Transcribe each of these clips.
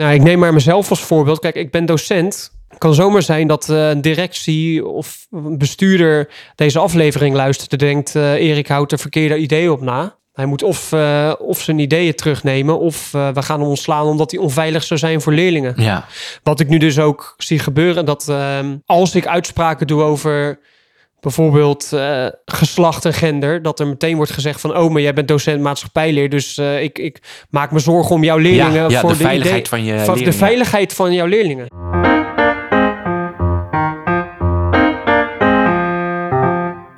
Nou, ik neem maar mezelf als voorbeeld. Kijk, ik ben docent. Het kan zomaar zijn dat uh, een directie of een bestuurder deze aflevering luistert en denkt: uh, Erik houdt er verkeerde ideeën op na. Hij moet of, uh, of zijn ideeën terugnemen, of we gaan hem ontslaan omdat hij onveilig zou zijn voor leerlingen. Ja. Wat ik nu dus ook zie gebeuren, dat ehm, als ik uitspraken doe over bijvoorbeeld uh, geslacht en gender, dat er meteen wordt gezegd van, oh, maar jij bent docent maatschappijleer, dus uh, ik, ik maak me zorgen om jouw leerlingen. Ja, ja voor de, de veiligheid van je van leerlingen. De veiligheid van jouw leerlingen.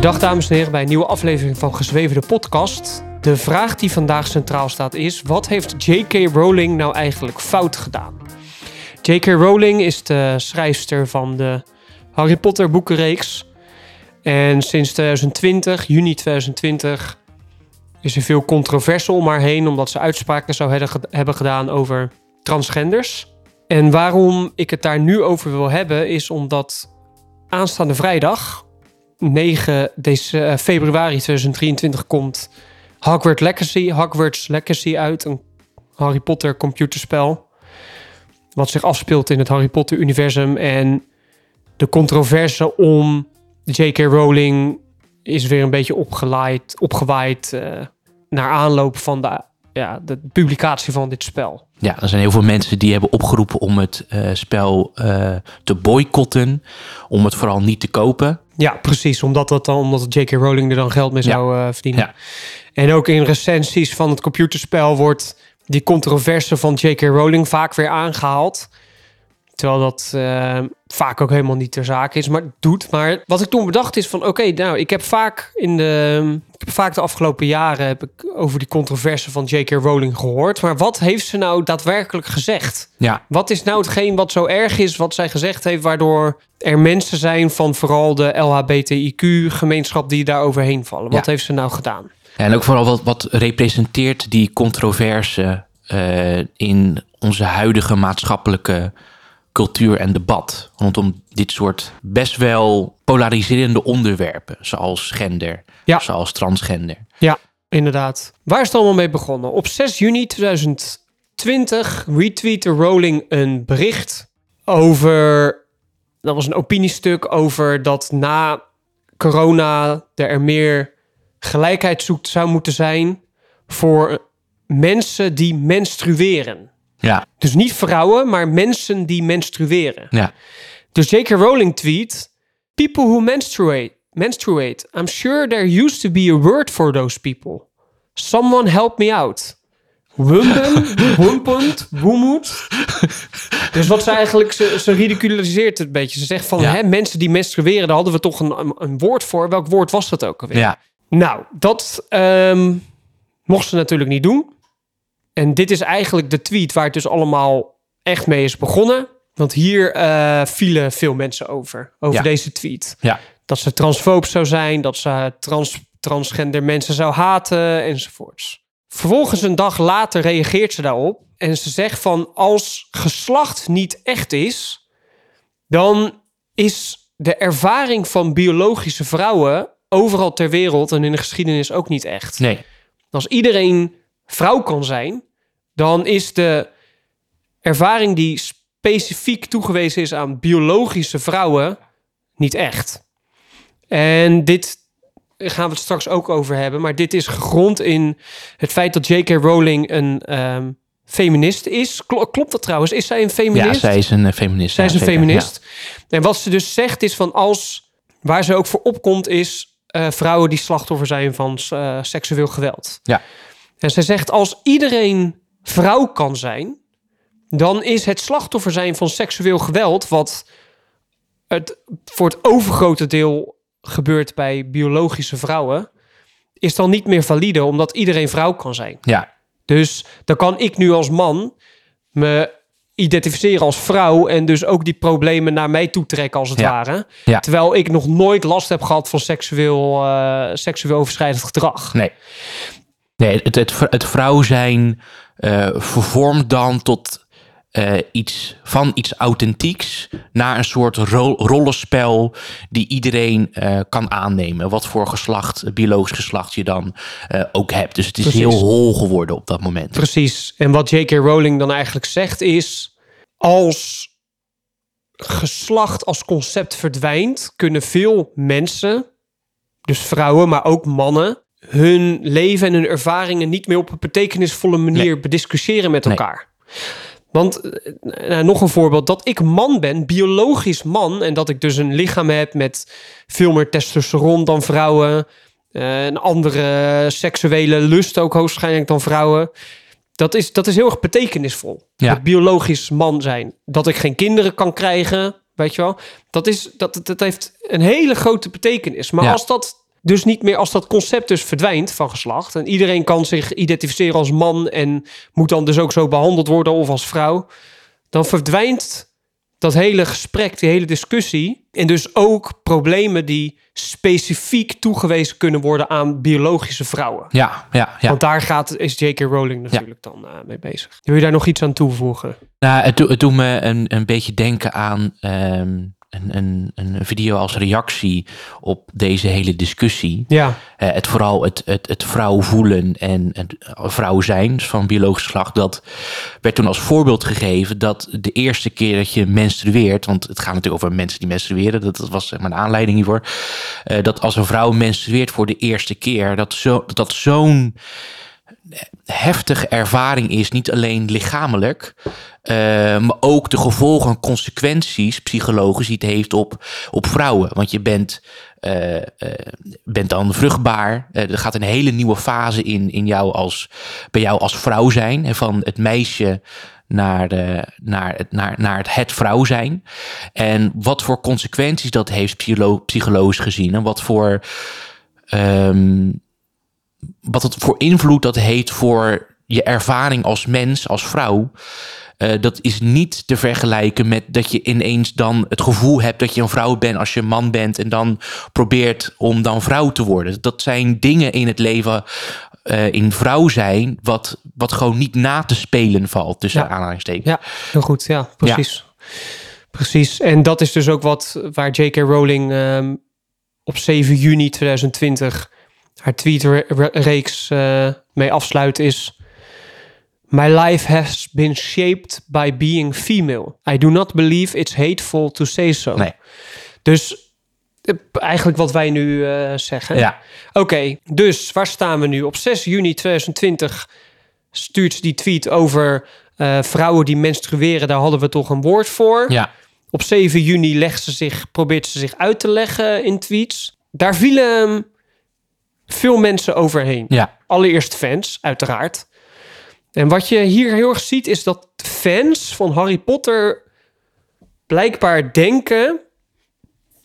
Goeiedag dames en heren bij een nieuwe aflevering van Gezweven de podcast. De vraag die vandaag centraal staat is: wat heeft J.K. Rowling nou eigenlijk fout gedaan? J.K. Rowling is de schrijfster van de Harry Potter boekenreeks. En sinds 2020, juni 2020, is er veel controverse om haar heen omdat ze uitspraken zou hebben gedaan over transgenders. En waarom ik het daar nu over wil hebben is omdat aanstaande vrijdag 9 deze, februari 2023 komt Hogwarts Legacy, Hogwarts Legacy uit. Een Harry Potter computerspel. Wat zich afspeelt in het Harry Potter universum. En de controverse om J.K. Rowling is weer een beetje opgeleid, opgewaaid uh, naar aanloop van de, ja, de publicatie van dit spel. Ja, er zijn heel veel mensen die hebben opgeroepen om het uh, spel uh, te boycotten. Om het vooral niet te kopen. Ja, precies. Omdat, dat dan, omdat J.K. Rowling er dan geld mee zou uh, verdienen. Ja. En ook in recensies van het computerspel wordt die controverse van J.K. Rowling vaak weer aangehaald. Terwijl dat uh, vaak ook helemaal niet ter zake is, maar doet. Maar wat ik toen bedacht is van, oké, okay, nou, ik heb vaak in de, ik heb vaak de afgelopen jaren heb ik over die controverse van J.K. Rowling gehoord. Maar wat heeft ze nou daadwerkelijk gezegd? Ja. Wat is nou hetgeen wat zo erg is, wat zij gezegd heeft, waardoor er mensen zijn van vooral de LHBTIQ-gemeenschap die daar overheen vallen? Wat ja. heeft ze nou gedaan? Ja, en ook vooral wat, wat representeert die controverse uh, in onze huidige maatschappelijke cultuur en debat rondom dit soort best wel polariserende onderwerpen, zoals gender, ja. zoals transgender. Ja, inderdaad. Waar is het allemaal mee begonnen? Op 6 juni 2020 retweette Rowling een bericht over, dat was een opiniestuk over dat na corona er meer gelijkheid zoekt zou moeten zijn voor mensen die menstrueren. Ja. Dus niet vrouwen, maar mensen die menstrueren. Ja. Dus J.K. Rowling tweet: People who menstruate, menstruate. I'm sure there used to be a word for those people. Someone help me out. Wumben, wumpend, woemoed. Dus wat ze eigenlijk, ze, ze ridiculiseert het een beetje. Ze zegt van, Ja. hè, mensen die menstrueren, daar hadden we toch een, een, een woord voor. Welk woord was dat ook alweer? Ja. Nou, dat ehm, mocht ze natuurlijk niet doen. En dit is eigenlijk de tweet waar het dus allemaal echt mee is begonnen. Want hier eh, vielen veel mensen over, over Ja. deze tweet. Ja. Dat ze transfoob zou zijn, dat ze trans, transgender mensen zou haten enzovoorts. Vervolgens een dag later reageert ze daarop en ze zegt van als geslacht niet echt is, dan is de ervaring van biologische vrouwen overal ter wereld en in de geschiedenis ook niet echt. Nee. Als iedereen vrouw kan zijn, dan is de ervaring die specifiek toegewezen is aan biologische vrouwen niet echt. En dit gaan we het straks ook over hebben, maar dit is gegrond in het feit dat J.K. Rowling een ehm, feminist is. Klo- klopt dat trouwens? Is zij een feminist? Ja, zij is een eh, feminist. Zij is een zeker. feminist. En wat ze dus zegt is van als, waar ze ook voor opkomt, is eh, vrouwen die slachtoffer zijn van eh, seksueel geweld. Ja. En ze zegt als iedereen vrouw kan zijn, dan is het slachtoffer zijn van seksueel geweld, wat het voor het overgrote deel gebeurt bij biologische vrouwen, is dan niet meer valide, omdat iedereen vrouw kan zijn. Ja. Dus dan kan ik nu als man me identificeren als vrouw en dus ook die problemen naar mij toe trekken als het Ja. ware. Ja. Terwijl ik nog nooit last heb gehad van seksueel, eh, seksueel overschrijdend gedrag. Nee. Nee, het, het, het vrouw zijn eh, vervormt dan tot eh, iets van iets authentieks naar een soort ro- rollenspel die iedereen eh, kan aannemen. Wat voor geslacht, biologisch geslacht je dan ook hebt. Dus het is Precies. heel hol geworden op dat moment. Precies. En wat J.K. Rowling dan eigenlijk zegt is... als geslacht als concept verdwijnt... kunnen veel mensen, dus vrouwen, maar ook mannen... hun leven en hun ervaringen niet meer op een betekenisvolle manier Nee. bediscussiëren met Nee. elkaar. Want, eh, nou, nog een voorbeeld, dat ik man ben, biologisch man... en dat ik dus een lichaam heb met veel meer testosteron dan vrouwen... eh, een andere seksuele lust ook hoogstwaarschijnlijk dan vrouwen... Dat is, dat is heel erg betekenisvol. Ja. Biologisch man zijn. Dat ik geen kinderen kan krijgen, weet je wel. Dat, is, dat, dat heeft een hele grote betekenis. Maar Ja. als dat dus niet meer, als dat concept dus verdwijnt van geslacht... en iedereen kan zich identificeren als man... en moet dan dus ook zo behandeld worden of als vrouw... dan verdwijnt dat hele gesprek, die hele discussie... en dus ook problemen die specifiek toegewezen kunnen worden aan biologische vrouwen. Ja, ja, ja. Want daar gaat, is J.K. Rowling natuurlijk dan eh, mee bezig. Wil je daar nog iets aan toevoegen? Nou, het, doet- het doet me een, een beetje denken aan ehm, een, een, een video als reactie op deze hele discussie. Ja, Eh, het vooral het, het, het vrouw voelen en het vrouw zijn van biologisch geslacht. Dat werd toen als voorbeeld gegeven dat de eerste keer dat je menstrueert, want het gaat natuurlijk over mensen die menstrueren, dat, dat was zeg maar een aanleiding hiervoor. eh, dat als een vrouw menstrueert voor de eerste keer, dat zo, dat, dat zo'n heftige ervaring is, niet alleen lichamelijk, eh, maar ook de gevolgen en consequenties psychologisch die het heeft op, op vrouwen. Want je bent, eh, eh, bent dan vruchtbaar. Er gaat een hele nieuwe fase in, in jou als, bij jou als vrouw zijn. Van het meisje naar, de, naar, het, naar, naar het, het vrouw zijn. En wat voor consequenties dat heeft psycholo- psychologisch gezien. En wat voor ehm, wat het voor invloed dat heeft voor je ervaring als mens, als vrouw. eh, dat is niet te vergelijken met dat je ineens dan het gevoel hebt dat je een vrouw bent als je een man bent en dan probeert om dan vrouw te worden. Dat zijn dingen in het leven eh, in vrouw zijn wat, wat gewoon niet na te spelen valt tussen Ja. aanhalingstekens. ja, heel goed. Ja, precies. Precies. En dat is dus ook wat waar J.K. Rowling ehm, op 7 juni 2020 haar tweetreeks eh mee afsluit is... My life has been shaped by being female. I do not believe it's hateful to say so. Nee. Dus eh, eigenlijk wat wij nu eh, zeggen. Ja, Oké, dus waar staan we nu? Op 6 juni 2020 stuurt ze die tweet over vrouwen die menstrueren. Daar hadden we toch een woord voor. ja, Op 7 juni legt ze zich, probeert ze zich uit te leggen in tweets. Daar vielen ehm, veel mensen overheen. ja, Allereerst fans, uiteraard. En wat je hier heel erg ziet is dat fans van Harry Potter blijkbaar denken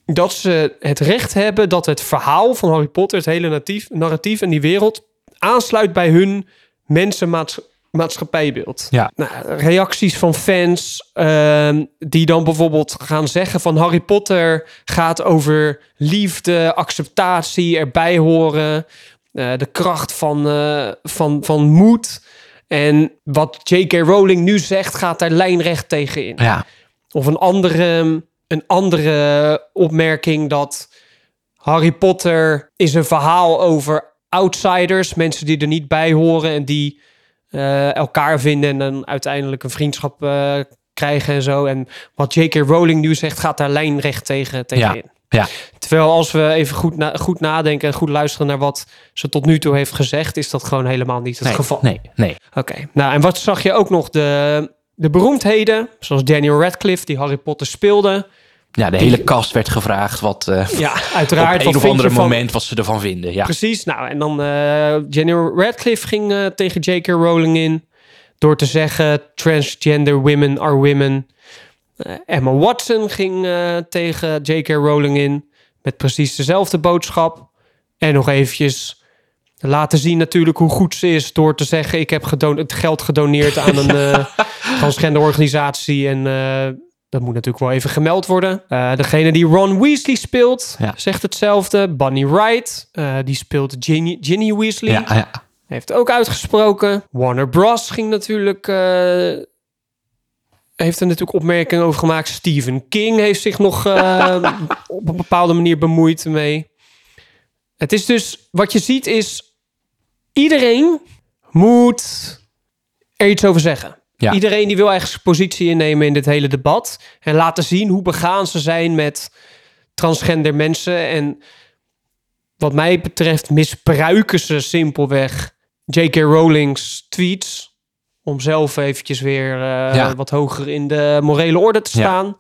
dat ze het recht hebben dat het verhaal van Harry Potter, het hele natief, narratief en die wereld aansluit bij hun mensenmaatschappijbeeld. ja. Nou, reacties van fans ehm, die dan bijvoorbeeld gaan zeggen van Harry Potter gaat over liefde, acceptatie, erbij horen, eh, de kracht van, eh, van, van moed. En wat J.K. Rowling nu zegt, gaat daar lijnrecht tegen in. ja. Of een andere, een andere opmerking dat Harry Potter is een verhaal over outsiders, mensen die er niet bij horen en die eh, elkaar vinden en dan uiteindelijk een vriendschap eh, krijgen en zo. En wat J.K. Rowling nu zegt, gaat daar lijnrecht tegen, tegen Ja. in. Ja. Terwijl als we even goed, na, goed nadenken en goed luisteren naar wat ze tot nu toe heeft gezegd, is dat gewoon helemaal niet het Nee, geval. nee, nee. Oké, nou en wat zag je ook nog? De, de beroemdheden, zoals Daniel Radcliffe, die Harry Potter speelde. Ja, de hele kast werd gevraagd wat eh, Ja, op uiteraard. een wat of andere je van- moment wat ze ervan vinden. Ja, Precies, nou en dan Daniel Radcliffe ging eh, tegen J.K. Rowling in door te zeggen transgender women are women. Emma Watson ging tegen J.K. Rowling in met precies dezelfde boodschap. En nog eventjes laten zien natuurlijk hoe goed ze is door te zeggen: ik heb het geld gedoneerd aan een uh, transgender organisatie en uh, dat moet natuurlijk wel even gemeld worden. Uh, degene die Ron Weasley speelt, ja. zegt hetzelfde. Bunny Wright, die speelt Ginny, Ginny Weasley. Ja, ja. Heeft ook uitgesproken. Warner Bros. ging natuurlijk heeft er natuurlijk opmerkingen over gemaakt. Stephen King heeft zich nog uh, op een bepaalde manier bemoeid mee. Het is dus, wat je ziet is, iedereen moet er iets over zeggen. Ja. Iedereen die wil eigenlijk positie innemen in dit hele debat. En laten zien hoe begaan ze zijn met transgender mensen. En wat mij betreft misbruiken ze simpelweg J.K. Rowling's tweets om zelf eventjes weer uh, wat hoger in de morele orde te staan. En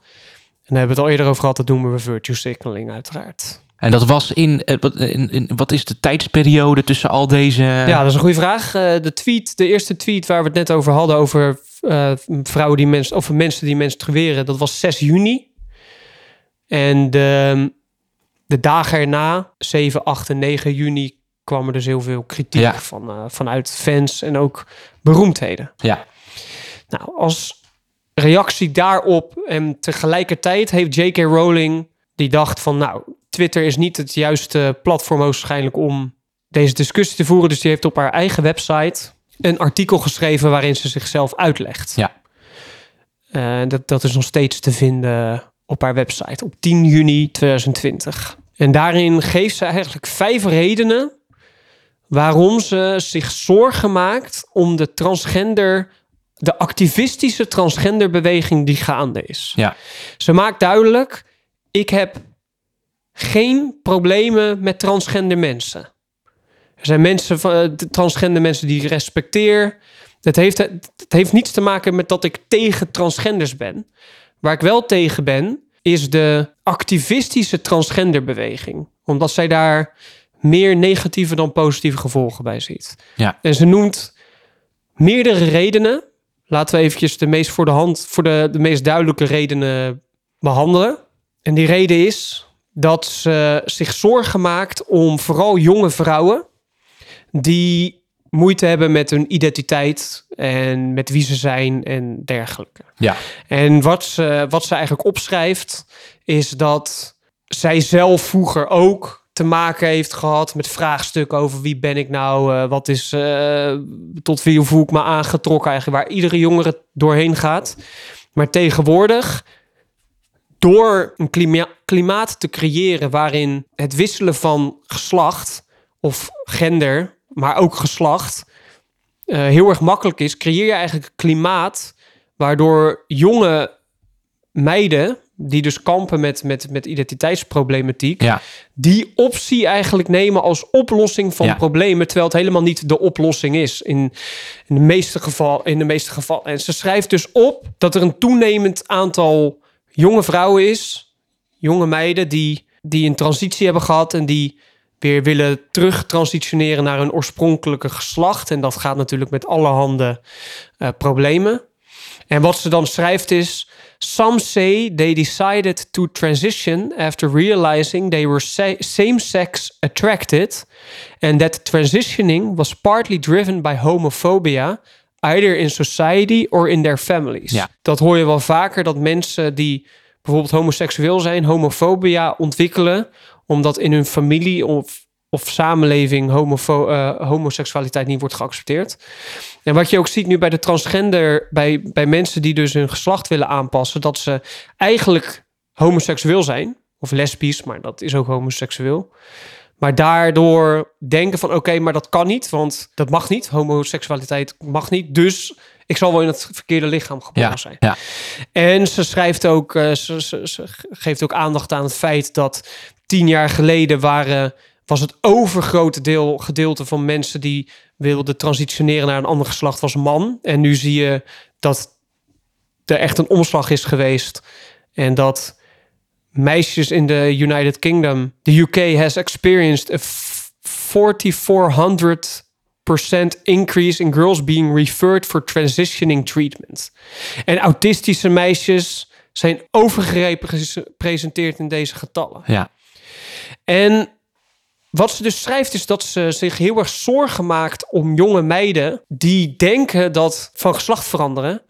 daar hebben we het al eerder over gehad. Dat noemen we virtue signaling uiteraard. En dat was in, eh, in, in, wat is de tijdsperiode tussen al deze... Ja, dat is een goede vraag. De tweet, de eerste tweet waar we het net over hadden, over uh, vrouwen die mensen, of mensen die menstrueren, dat was 6 juni. En de, de dagen erna, 7, 8 en 9 juni, kwam er dus heel veel kritiek van, uh, vanuit fans en ook beroemdheden. Ja. Nou, als reactie daarop en tegelijkertijd heeft J.K. Rowling die dacht van nou, Twitter is niet het juiste platform waarschijnlijk om deze discussie te voeren. Dus die heeft op haar eigen website een artikel geschreven waarin ze zichzelf uitlegt. Ja. Uh, dat, dat is nog steeds te vinden op haar website op 10 juni 2020. En daarin geeft ze eigenlijk vijf redenen waarom ze zich zorgen maakt om de transgender, de activistische transgenderbeweging die gaande is. Ja. Ze maakt duidelijk: ik heb geen problemen met transgender mensen. Er zijn mensen van eh, transgender mensen die ik respecteer. Het heeft, het heeft niets te maken met dat ik tegen transgenders ben. Waar ik wel tegen ben, is de activistische transgenderbeweging. Omdat zij daar meer negatieve dan positieve gevolgen bij ziet. Ja. En ze noemt meerdere redenen. Laten we eventjes de meest voor de hand, voor de, de meest duidelijke redenen behandelen. En die reden is dat ze zich zorgen maakt om vooral jonge vrouwen die moeite hebben met hun identiteit en met wie ze zijn en dergelijke. Ja. En wat ze, wat ze eigenlijk opschrijft is dat zij zelf vroeger ook te maken heeft gehad met vraagstukken over wie ben ik nou, uh, wat is, uh, tot wie voel ik me aangetrokken eigenlijk, waar iedere jongere doorheen gaat. Maar tegenwoordig, door een klima klimaat te creëren waarin het wisselen van geslacht of gender, maar ook geslacht, uh, heel erg makkelijk is, creëer je eigenlijk een klimaat waardoor jonge meiden die dus kampen met, met, met identiteitsproblematiek, ja. die optie eigenlijk nemen als oplossing van problemen, terwijl het helemaal niet de oplossing is in, in de meeste geval, in de meeste gevallen. En ze schrijft dus op dat er een toenemend aantal jonge vrouwen is, jonge meiden die, die een transitie hebben gehad en die weer willen terug transitioneren naar hun oorspronkelijke geslacht. En dat gaat natuurlijk met allerhande uh, problemen. En wat ze dan schrijft is Some say they decided to transition after realizing they were same sex attracted, and that transitioning was partly driven by homophobia, either in society or in their families. Ja. Dat hoor je wel vaker, dat mensen die bijvoorbeeld homoseksueel zijn, homofobia ontwikkelen, omdat in hun familie of of samenleving homofo uh, homoseksualiteit niet wordt geaccepteerd. En wat je ook ziet nu bij de transgender, bij, bij mensen die dus hun geslacht willen aanpassen, dat ze eigenlijk homoseksueel zijn, of lesbisch, maar dat is ook homoseksueel. Maar daardoor denken van oké, maar dat kan niet, want dat mag niet. Homoseksualiteit mag niet. Dus ik zal wel in het verkeerde lichaam geboren ja, zijn. Ja. En ze schrijft ook, ze, ze, ze, geeft ook aandacht aan het feit dat tien jaar geleden waren was het overgrote deel, gedeelte van mensen die wilden transitioneren naar een ander geslacht was man. En nu zie je dat er echt een omslag is geweest. En dat meisjes in de United Kingdom, de UK has experienced a 4400% increase in girls being referred for transitioning treatment. En autistische meisjes zijn overgepresenteerd in deze getallen. Ja. En wat ze dus schrijft is dat ze zich heel erg zorgen maakt om jonge meiden die denken dat van geslacht veranderen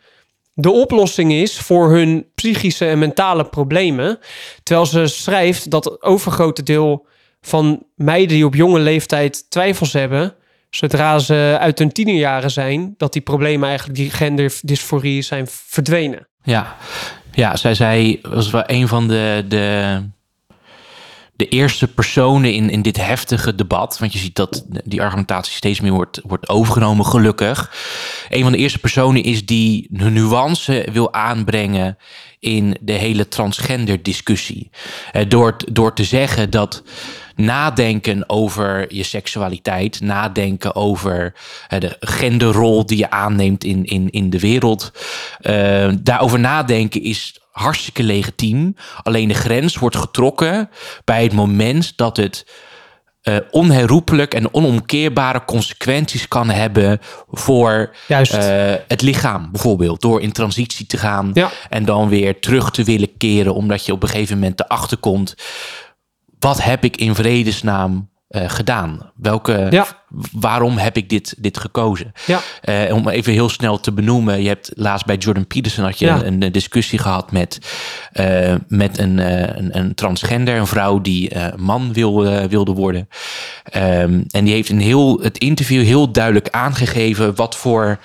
de oplossing is voor hun psychische en mentale problemen. Terwijl ze schrijft dat het overgrote deel van meiden die op jonge leeftijd twijfels hebben, zodra ze uit hun tienerjaren zijn, dat die problemen eigenlijk, die genderdysforie, zijn verdwenen. Ja, ja zij zei, was wel een van de, de de eerste personen in, in dit heftige debat. Want je ziet dat die argumentatie steeds meer wordt, wordt overgenomen, gelukkig. Een van de eerste personen is die de nuance wil aanbrengen in de hele transgender discussie. Eh, door, door te zeggen dat nadenken over je seksualiteit, nadenken over uh, de genderrol die je aanneemt in, in, in de wereld. Uh, daarover nadenken is hartstikke legitiem. Alleen de grens wordt getrokken bij het moment dat het uh, onherroepelijk en onomkeerbare consequenties kan hebben voor uh, het lichaam, bijvoorbeeld. Door in transitie te gaan ja. en dan weer terug te willen keren, omdat je op een gegeven moment erachter komt. Wat heb ik in vredesnaam uh, gedaan? Welke, ja. Waarom heb ik dit, dit gekozen? Ja. Uh, om even heel snel te benoemen. Je hebt laatst bij Jordan Peterson had je een, een, discussie gehad met, uh, met een, een, een, transgender, een vrouw die man wil, wilde worden. Um, en die heeft in heel het interview heel duidelijk aangegeven wat voor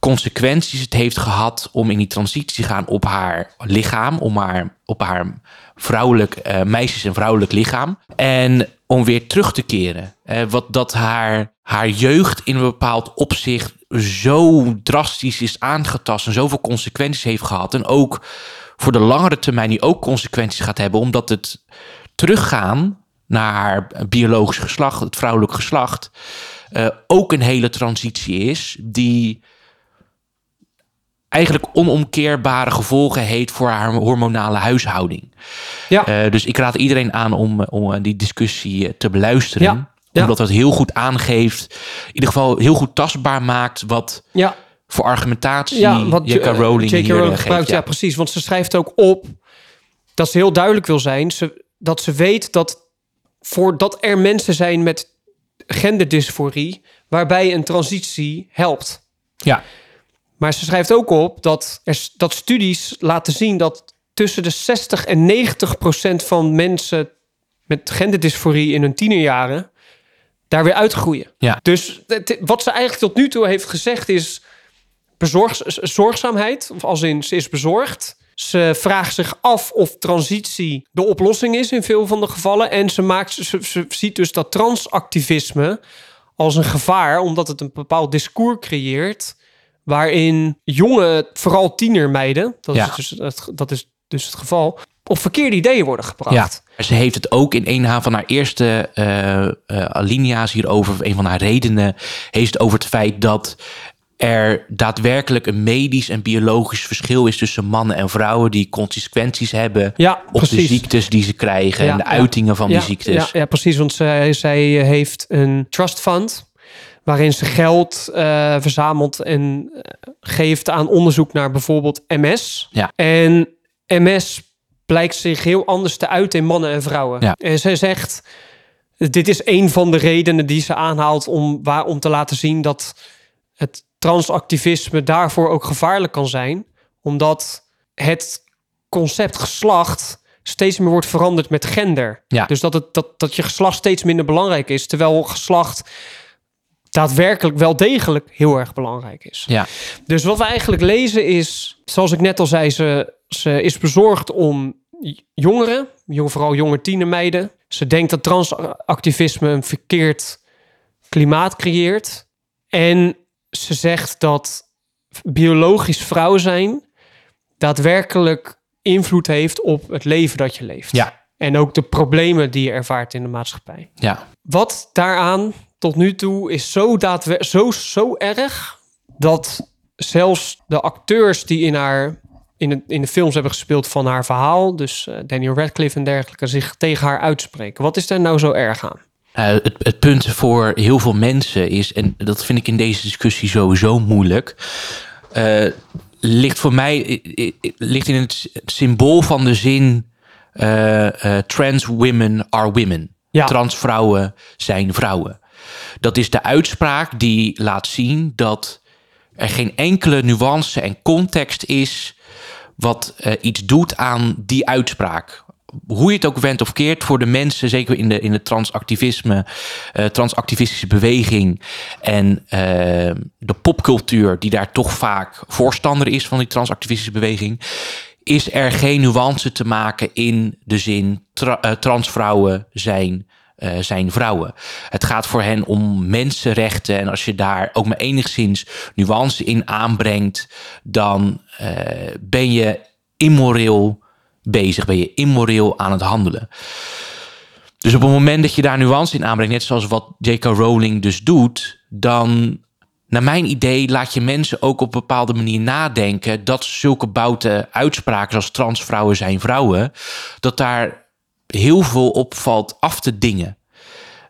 consequenties het heeft gehad om in die transitie te gaan op haar lichaam, om haar, op haar vrouwelijk, uh, meisjes- en vrouwelijk lichaam. En om weer terug te keren. Wat dat haar, haar jeugd in een bepaald opzicht zo drastisch is aangetast en zoveel consequenties heeft gehad. En ook voor de langere termijn die ook consequenties gaat hebben, omdat het teruggaan naar haar biologisch geslacht, het vrouwelijk geslacht, uh, ook een hele transitie is die eigenlijk onomkeerbare gevolgen heeft voor haar hormonale huishouding. Ja. Uh, dus ik raad iedereen aan om, om die discussie eh, te beluisteren. Ja. Ja. Omdat het heel goed aangeeft, in ieder geval heel goed tastbaar maakt wat ja. voor argumentatie ja, wat J.K. Rowling, J.K. Rowling gebruikt. Ja. precies. Want ze schrijft ook op dat ze heel duidelijk wil zijn, ze, dat ze weet dat voordat er mensen zijn met genderdysforie, waarbij een transitie helpt. Ja. Maar ze schrijft ook op dat, er, dat studies laten zien dat tussen de 60 en 90 procent van mensen met genderdysforie in hun tienerjaren daar weer uitgroeien. Ja. Dus wat ze eigenlijk tot nu toe heeft gezegd is bezorg, zorgzaamheid, of als in ze is bezorgd. Ze vraagt zich af of transitie de oplossing is in veel van de gevallen. En ze, maakt, ze, ze ziet dus dat transactivisme als een gevaar, omdat het een bepaald discours creëert waarin jonge, vooral tienermeiden, dat, ja. is dus het, dat is dus het geval, op verkeerde ideeën worden gebracht. Ja, ze heeft het ook in een van haar eerste uh, uh, alinea's hierover, een van haar redenen, heeft het over het feit dat er daadwerkelijk een medisch en biologisch verschil is tussen mannen en vrouwen die consequenties hebben ja, op de ziektes die ze krijgen ja, en de uitingen van die ziektes. Ja, ja, precies, want zij, zij heeft een trust fund waarin ze geld uh, verzamelt en eh, geeft aan onderzoek naar bijvoorbeeld MS. Ja. En MS blijkt zich heel anders te uiten in mannen en vrouwen. Ja. En zij zegt, dit is een van de redenen die ze aanhaalt om, waar, om te laten zien dat het transactivisme daarvoor ook gevaarlijk kan zijn. Omdat het concept geslacht steeds meer wordt veranderd met gender. Ja. Dus dat, het, dat, dat je geslacht steeds minder belangrijk is. Terwijl geslacht daadwerkelijk wel degelijk heel erg belangrijk is. Ja. Dus wat we eigenlijk lezen is, zoals ik net al zei, ze, ze is bezorgd om jongeren, vooral jonge tienermeiden. Ze denkt dat transactivisme een verkeerd klimaat creëert. En ze zegt dat biologisch vrouw zijn daadwerkelijk invloed heeft op het leven dat je leeft. Ja. En ook de problemen die je ervaart in de maatschappij. Ja. Wat daaraan tot nu toe is zo, zo, zo erg dat zelfs de acteurs die in, haar, in, de, in de films hebben gespeeld van haar verhaal, dus uh, Daniel Radcliffe en dergelijke, zich tegen haar uitspreken. Wat is daar nou zo erg aan? Uh, het, het, punt voor heel veel mensen is, en dat vind ik in deze discussie sowieso moeilijk, uh, ligt voor mij ligt in het symbool van de zin trans women are women. Ja. Transvrouwen zijn vrouwen. Dat is de uitspraak die laat zien dat er geen enkele nuance en context is wat eh, iets doet aan die uitspraak. Hoe je het ook went of keert voor de mensen, zeker in de, in de transactivisme, eh, transactivistische beweging en eh, de popcultuur, die daar toch vaak voorstander is van die transactivistische beweging, is er geen nuance te maken in de zin tra- transvrouwen zijn eh, zijn vrouwen. Het gaat voor hen om mensenrechten. En als je daar ook maar enigszins nuance in aanbrengt, dan eh, ben je immoreel bezig, ben je immoreel aan het handelen. Dus op het moment dat je daar nuance in aanbrengt, net zoals wat J.K. Rowling dus doet, dan, naar mijn idee, laat je mensen ook op een bepaalde manier nadenken dat zulke boute uitspraken zoals transvrouwen zijn vrouwen, dat daar heel veel op valt af te dingen.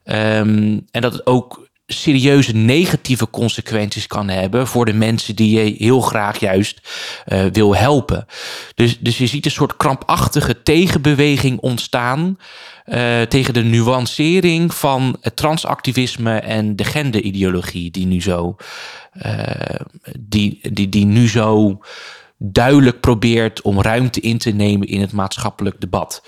Ehm, en dat het ook serieuze negatieve consequenties kan hebben voor de mensen die je heel graag juist eh, wil helpen. Dus, dus je ziet een soort krampachtige tegenbeweging ontstaan eh, tegen de nuancering van het transactivisme en de genderideologie die nu zo, eh, die, die, die nu zo duidelijk probeert om ruimte in te nemen in het maatschappelijk debat.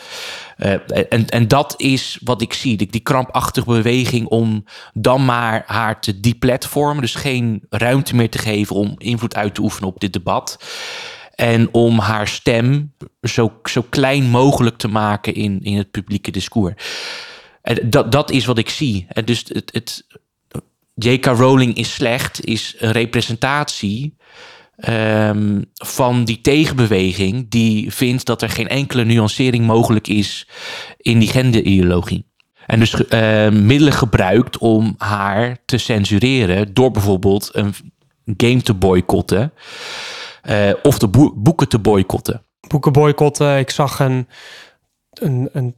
Uh, en, en dat is wat ik zie. Die, die krampachtige beweging om dan maar haar te deplatformen. Dus geen ruimte meer te geven om invloed uit te oefenen op dit debat. En om haar stem zo, zo klein mogelijk te maken in, in het publieke discours. En dat, dat is wat ik zie. En dus het, het, J.K. Rowling is slecht, is een representatie um, van die tegenbeweging die vindt dat er geen enkele nuancering mogelijk is in die genderideologie. En dus uh, middelen gebruikt om haar te censureren door bijvoorbeeld een game te boycotten uh, of de boe boeken te boycotten. Boeken boycotten. Ik zag een, een, een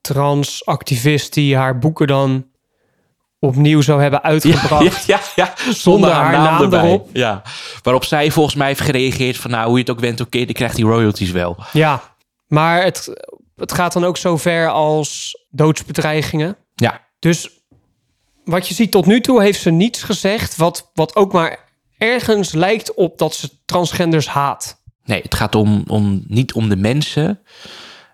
transactivist die haar boeken dan opnieuw zou hebben uitgebracht. Ja, ja, ja. Zonder haar, naam, naam erop. Ja. Waarop zij volgens mij heeft gereageerd van... nou, hoe je het ook went, oké, okay, dan krijgt die royalties wel. Ja, maar het, het gaat dan ook zo ver als doodsbedreigingen. Ja. Dus wat je ziet tot nu toe heeft ze niets gezegd... wat, wat ook maar ergens lijkt op dat ze transgenders haat. Nee, het gaat om, om, niet om de mensen.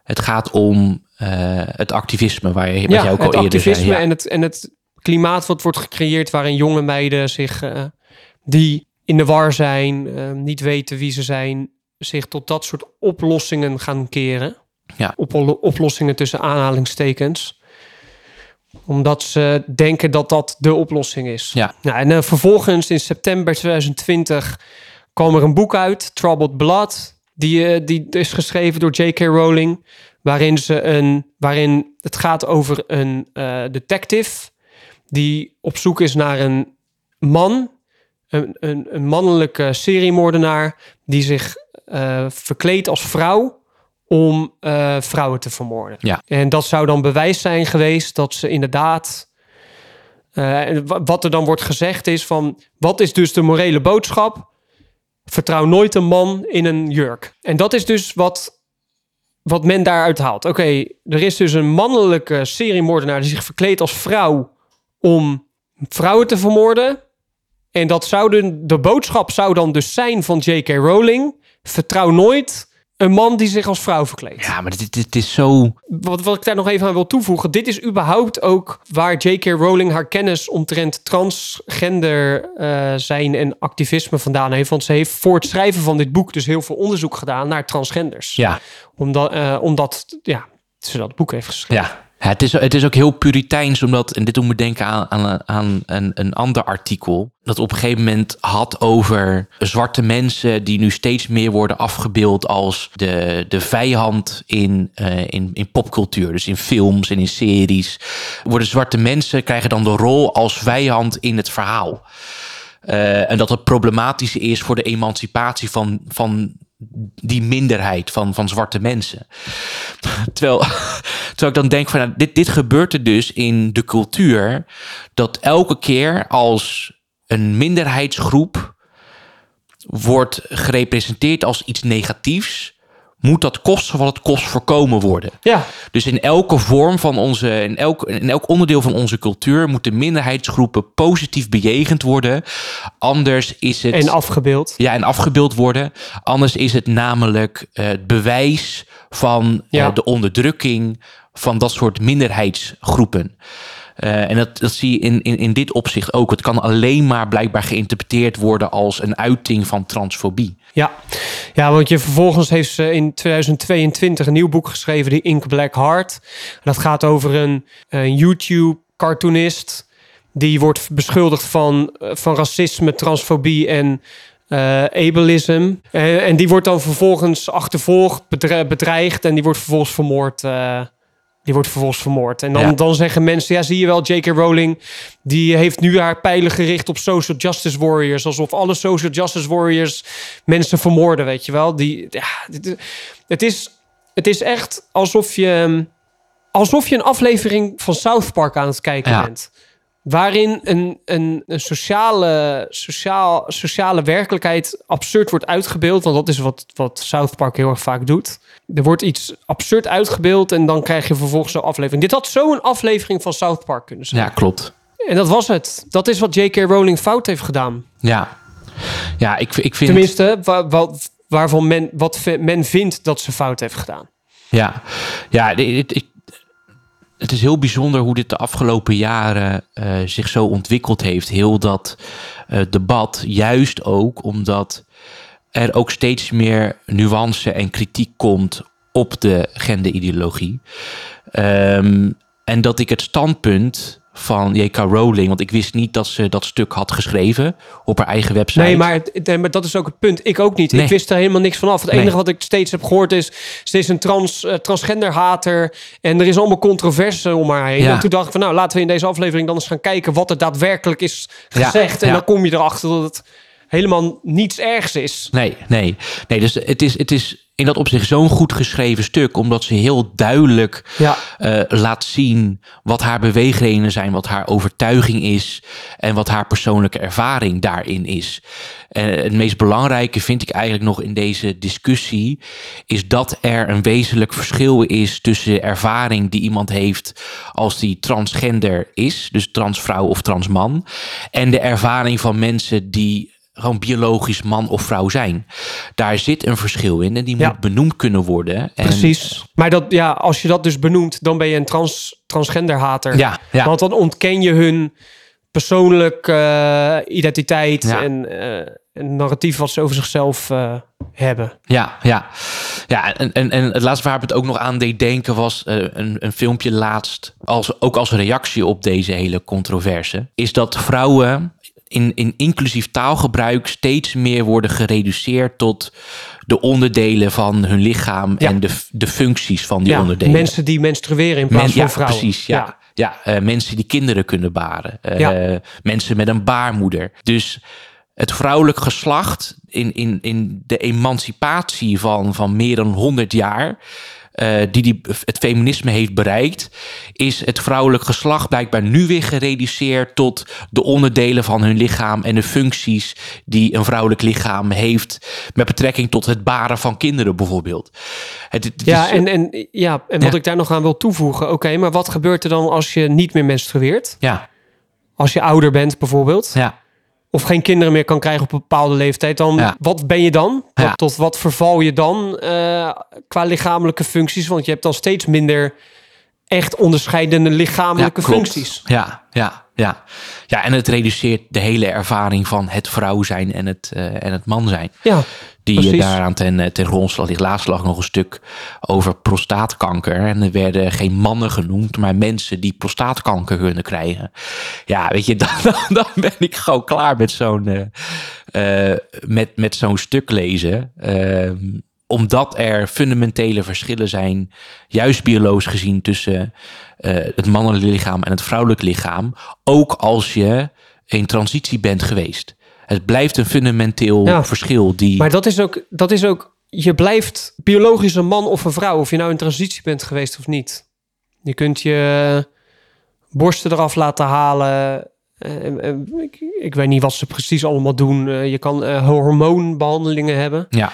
Het gaat om uh, het activisme, waar je, wat ja, jij ook al het eerder activisme zei. Ja. En, het, en het klimaat wat wordt gecreëerd waarin jonge meiden zich uh, die in de war zijn, uh, niet weten wie ze zijn, zich tot dat soort oplossingen gaan keren. Ja. Op, oplossingen tussen aanhalingstekens. Omdat ze denken dat dat de oplossing is. Ja. Nou, en uh, vervolgens in september 2020 kwam er een boek uit, Troubled Blood. Die, die is geschreven door J.K. Rowling. Waarin, ze een, waarin het gaat over een detective die op zoek is naar een man, een, een, een mannelijke seriemoordenaar, die zich uh, verkleedt als vrouw om uh, vrouwen te vermoorden. Ja. En dat zou dan bewijs zijn geweest dat ze inderdaad. Uh, wat er dan wordt gezegd is van wat is dus de morele boodschap? Vertrouw nooit een man in een jurk. En dat is dus wat, wat men daaruit haalt. Oké, okay, er is dus een mannelijke seriemoordenaar die zich verkleedt als vrouw om vrouwen te vermoorden. En dat zou de, de boodschap zou dan dus zijn van J.K. Rowling. Vertrouw nooit een man die zich als vrouw verkleedt. Ja, maar dit, dit is zo... Wat, wat ik daar nog even aan wil toevoegen. Dit is überhaupt ook waar J.K. Rowling haar kennis omtrent transgender uh, zijn en activisme vandaan heeft. Want ze heeft voor het schrijven van dit boek dus heel veel onderzoek gedaan naar transgenders. Ja. Omdat, uh, omdat ja, ze dat boek heeft geschreven. Ja. Het, is, het is ook heel puriteins, omdat, en dit doet me denken aan, aan, aan een, een ander artikel, dat op een gegeven moment had over zwarte mensen die nu steeds meer worden afgebeeld als de, de vijand in, uh, in, in popcultuur. Dus in films en in series. Worden zwarte mensen, krijgen dan de rol als vijand in het verhaal. Uh, en dat het problematisch is voor de emancipatie van, van die minderheid van, van zwarte mensen. Terwijl, terwijl ik dan denk van, nou, dit, dit gebeurt er dus in de cultuur, dat elke keer als een minderheidsgroep wordt gerepresenteerd als iets negatiefs, moet dat kosten wat het kost voorkomen worden. Ja, Dus in elke vorm van onze, in elk, in elk onderdeel van onze cultuur moeten minderheidsgroepen positief bejegend worden. Anders is het. en afgebeeld. ja, en afgebeeld worden. Anders is het namelijk eh, het bewijs van eh, de onderdrukking van dat soort minderheidsgroepen. Eh, en dat, dat zie je in, in, in dit opzicht ook. Het kan alleen maar blijkbaar geïnterpreteerd worden als een uiting van transfobie. Ja. ja, want je vervolgens heeft ze in 2022 een nieuw boek geschreven, die Ink Black Heart. Dat gaat over een, een YouTube-cartoonist die wordt beschuldigd van, eh, van racisme, transfobie en eh ableism. En, en die wordt dan vervolgens achtervolgd, bedre- bedreigd en die wordt vervolgens vermoord. eh, die wordt vervolgens vermoord. En dan, Ja. dan zeggen mensen, ja zie je wel, J.K. Rowling... die heeft nu haar pijlen gericht op social justice warriors. Alsof alle social justice warriors mensen vermoorden, weet je wel. Die, ja, dit is- het, is, het is echt alsof je, alsof je een aflevering van South Park aan het kijken Ja. bent. Waarin een, een, een sociale, sociaal, sociale werkelijkheid absurd wordt uitgebeeld. Want dat is wat, wat South Park heel erg vaak doet. Er wordt iets absurd uitgebeeld en dan krijg je vervolgens zo'n aflevering. Dit had zo'n aflevering van South Park kunnen zijn. Ja, klopt. En dat was het. Dat is wat J.K. Rowling fout heeft gedaan. Ja, ja ik, ik vind. Tenminste, wa- wa- waarvan men, wat men vindt dat ze fout heeft gedaan. Ja, ja dit- ik- het is heel bijzonder hoe dit de afgelopen jaren eh, zich zo ontwikkeld heeft. Heel dat eh, debat, juist ook omdat er ook steeds meer nuance en kritiek komt op de genderideologie. Ehm, en dat ik het standpunt van J.K. Rowling, want ik wist niet dat ze dat stuk had geschreven op haar eigen website. Nee maar, nee, maar dat is ook het punt. Ik ook niet. Nee. Ik wist er helemaal niks van af. Het Nee. enige wat ik steeds heb gehoord is... steeds een trans, eh, transgenderhater. En er is allemaal controverse om haar heen. Ja. En toen dacht ik van... nou, laten we in deze aflevering dan eens gaan kijken... wat er daadwerkelijk is Ja, gezegd. En ja. dan kom je erachter dat het helemaal niets ergs is. Nee, nee. nee dus het is, het is in dat opzicht zo'n goed geschreven stuk, omdat ze heel duidelijk Ja. eh, laat zien wat haar beweegredenen zijn, wat haar overtuiging is en wat haar persoonlijke ervaring daarin is. En het meest belangrijke vind ik eigenlijk nog in deze discussie, is dat er een wezenlijk verschil is tussen de ervaring die iemand heeft als die transgender is, dus transvrouw of transman, en de ervaring van mensen die gewoon biologisch man of vrouw zijn. Daar zit een verschil in en die Ja. moet benoemd kunnen worden. En, Precies. Maar dat, ja, als je dat dus benoemt... dan ben je een trans, transgenderhater. Ja, ja. Want dan ontken je hun persoonlijke eh, identiteit... Ja. en eh, een narratief wat ze over zichzelf eh, hebben. Ja, ja. ja en, en, en het laatste waar het ook nog aan deed denken was eh, een, een filmpje laatst, als, ook als reactie op deze hele controverse, is dat vrouwen in, in inclusief taalgebruik steeds meer worden gereduceerd tot de onderdelen van hun lichaam Ja. en de, de functies van die ja, onderdelen. mensen die menstrueren in plaats Men- van ja, vrouwen. precies. Ja, ja. eh, mensen die kinderen kunnen baren. Eh, Ja. Mensen met een baarmoeder. Dus het vrouwelijk geslacht in, in, in de emancipatie van, van meer dan 100 jaar... eh, die, die het feminisme heeft bereikt... is het vrouwelijk geslacht blijkbaar nu weer gereduceerd... tot de onderdelen van hun lichaam en de functies... die een vrouwelijk lichaam heeft... met betrekking tot het baren van kinderen bijvoorbeeld. Het, het Ja, is- en, en, ja, en wat Ja. ik daar nog aan wil toevoegen. Oké, maar wat gebeurt er dan als je niet meer menstrueert? ja, Als je ouder bent bijvoorbeeld. ja. Of geen kinderen meer kan krijgen op een bepaalde leeftijd. Dan, Ja. wat ben je dan? Ja. Tot wat verval je dan eh, qua lichamelijke functies? Want je hebt dan steeds minder echt onderscheidende lichamelijke functies. Ja, ja, ja. Ja, en het reduceert de hele ervaring van het vrouw zijn en het, eh, en het man zijn. Ja, Die precies. eh, daaraan ten, eh, ten grondslag ligt. Laatst lag nog een stuk over prostaatkanker. En er werden geen mannen genoemd, maar mensen die prostaatkanker kunnen krijgen. Ja, weet je, dan, dan, dan ben ik gewoon klaar met zo'n eh, eh, met, met zo'n stuk lezen. Ehm, omdat er fundamentele verschillen zijn, juist biologisch gezien, tussen het mannelijke lichaam en het vrouwelijke lichaam. Ook als je in transitie bent geweest. Het blijft een fundamenteel Ja. verschil die. Maar dat is, ook, dat is ook, je blijft biologisch een man of een vrouw, of je nou in transitie bent geweest of niet. Je kunt je borsten eraf laten halen. Eh, eh, ik, ik weet niet wat ze precies allemaal doen. Eh, je kan eh, hormoonbehandelingen hebben. ja,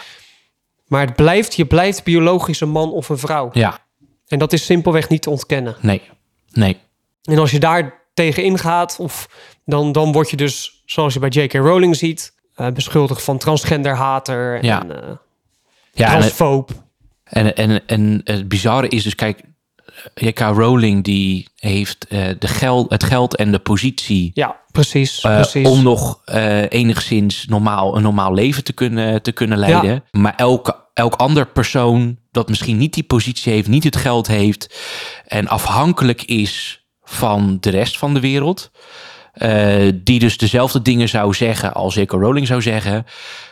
Maar het blijft, je blijft biologisch een man of een vrouw. Ja, En dat is simpelweg niet te ontkennen. nee, nee. En als je daar tegen ingaat, of dan, dan word je dus, zoals je bij J.K. Rowling ziet, eh, beschuldigd van transgenderhater Ja. en eh Ja, en, transfoob. en, en, en het bizarre is dus, kijk, J.K. Rowling die heeft eh, de geld, het geld en de positie Ja, precies. eh, precies. om nog eh, enigszins normaal, een normaal leven te kunnen, te kunnen leiden. Maar elke, elk ander persoon dat misschien niet die positie heeft, niet het geld heeft en afhankelijk is van de rest van de wereld, eh, die dus dezelfde dingen zou zeggen als J.K. Rowling zou zeggen,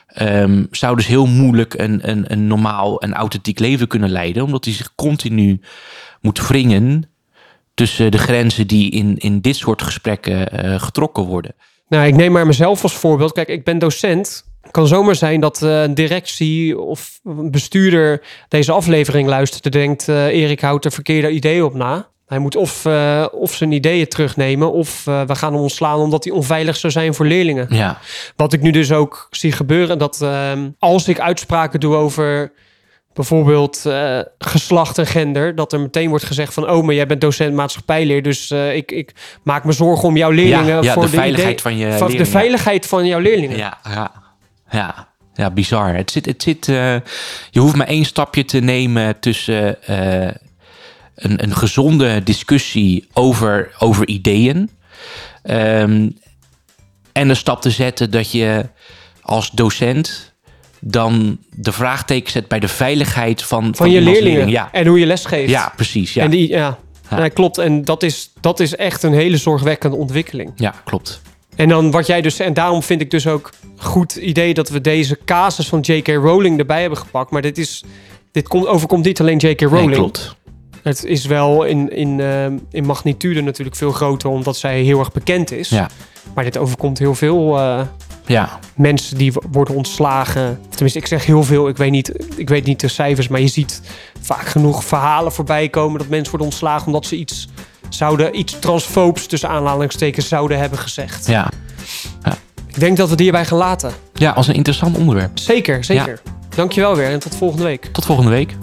ehm, zou dus heel moeilijk een, een, een normaal en authentiek leven kunnen leiden, omdat hij zich continu moet wringen tussen de grenzen die in, in dit soort gesprekken eh, getrokken worden. Nou, ik neem maar mezelf als voorbeeld. Kijk, ik ben docent. Het kan zomaar zijn dat eh, een directie of een bestuurder deze aflevering luistert en denkt... eh, Erik houdt er verkeerde ideeën op na. Hij moet of, eh, of zijn ideeën terugnemen of eh, we gaan hem ontslaan omdat hij onveilig zou zijn voor leerlingen. Ja, Wat ik nu dus ook zie gebeuren, dat ehm, als ik uitspraken doe over bijvoorbeeld eh, geslacht en gender, dat er meteen wordt gezegd van, oh, maar jij bent docent maatschappijleer, dus ik, ik maak me zorgen om jouw leerlingen. ja, ja voor de veiligheid van je van leerlingen. de veiligheid van jouw leerlingen. Ja, ja, ja. Ja, bizar. Het zit, het zit, je hoeft maar één stapje te nemen tussen een, een gezonde discussie over, over ideeën. ehm, en een stap te zetten dat je als docent dan de vraagteken zet bij de veiligheid van, Van je leerlingen leerling. Ja, en hoe je lesgeeft. ja precies. Ja. En die, ja. Klopt. En dat is, dat is echt een hele zorgwekkende ontwikkeling. ja, klopt. En dan wat jij dus, en daarom vind ik dus ook goed idee dat we deze casus van J.K. Rowling erbij hebben gepakt. Maar dit is, dit komt, overkomt niet alleen J.K. Rowling. Nee, klopt. Het is wel in, in, ehm, in magnitude natuurlijk veel groter, omdat zij heel erg bekend is. Ja, Maar dit overkomt heel veel eh, ja, mensen die worden ontslagen. Tenminste, ik zeg heel veel, ik weet, niet, ik weet niet de cijfers, maar je ziet vaak genoeg verhalen voorbij komen dat mensen worden ontslagen omdat ze iets zouden, iets transfoobs tussen aanhalingstekens zouden hebben gezegd. ja. Ik denk dat we het hierbij gaan laten. Ja, als een interessant onderwerp. Zeker, zeker. Dankjewel weer en tot volgende week. Tot volgende week.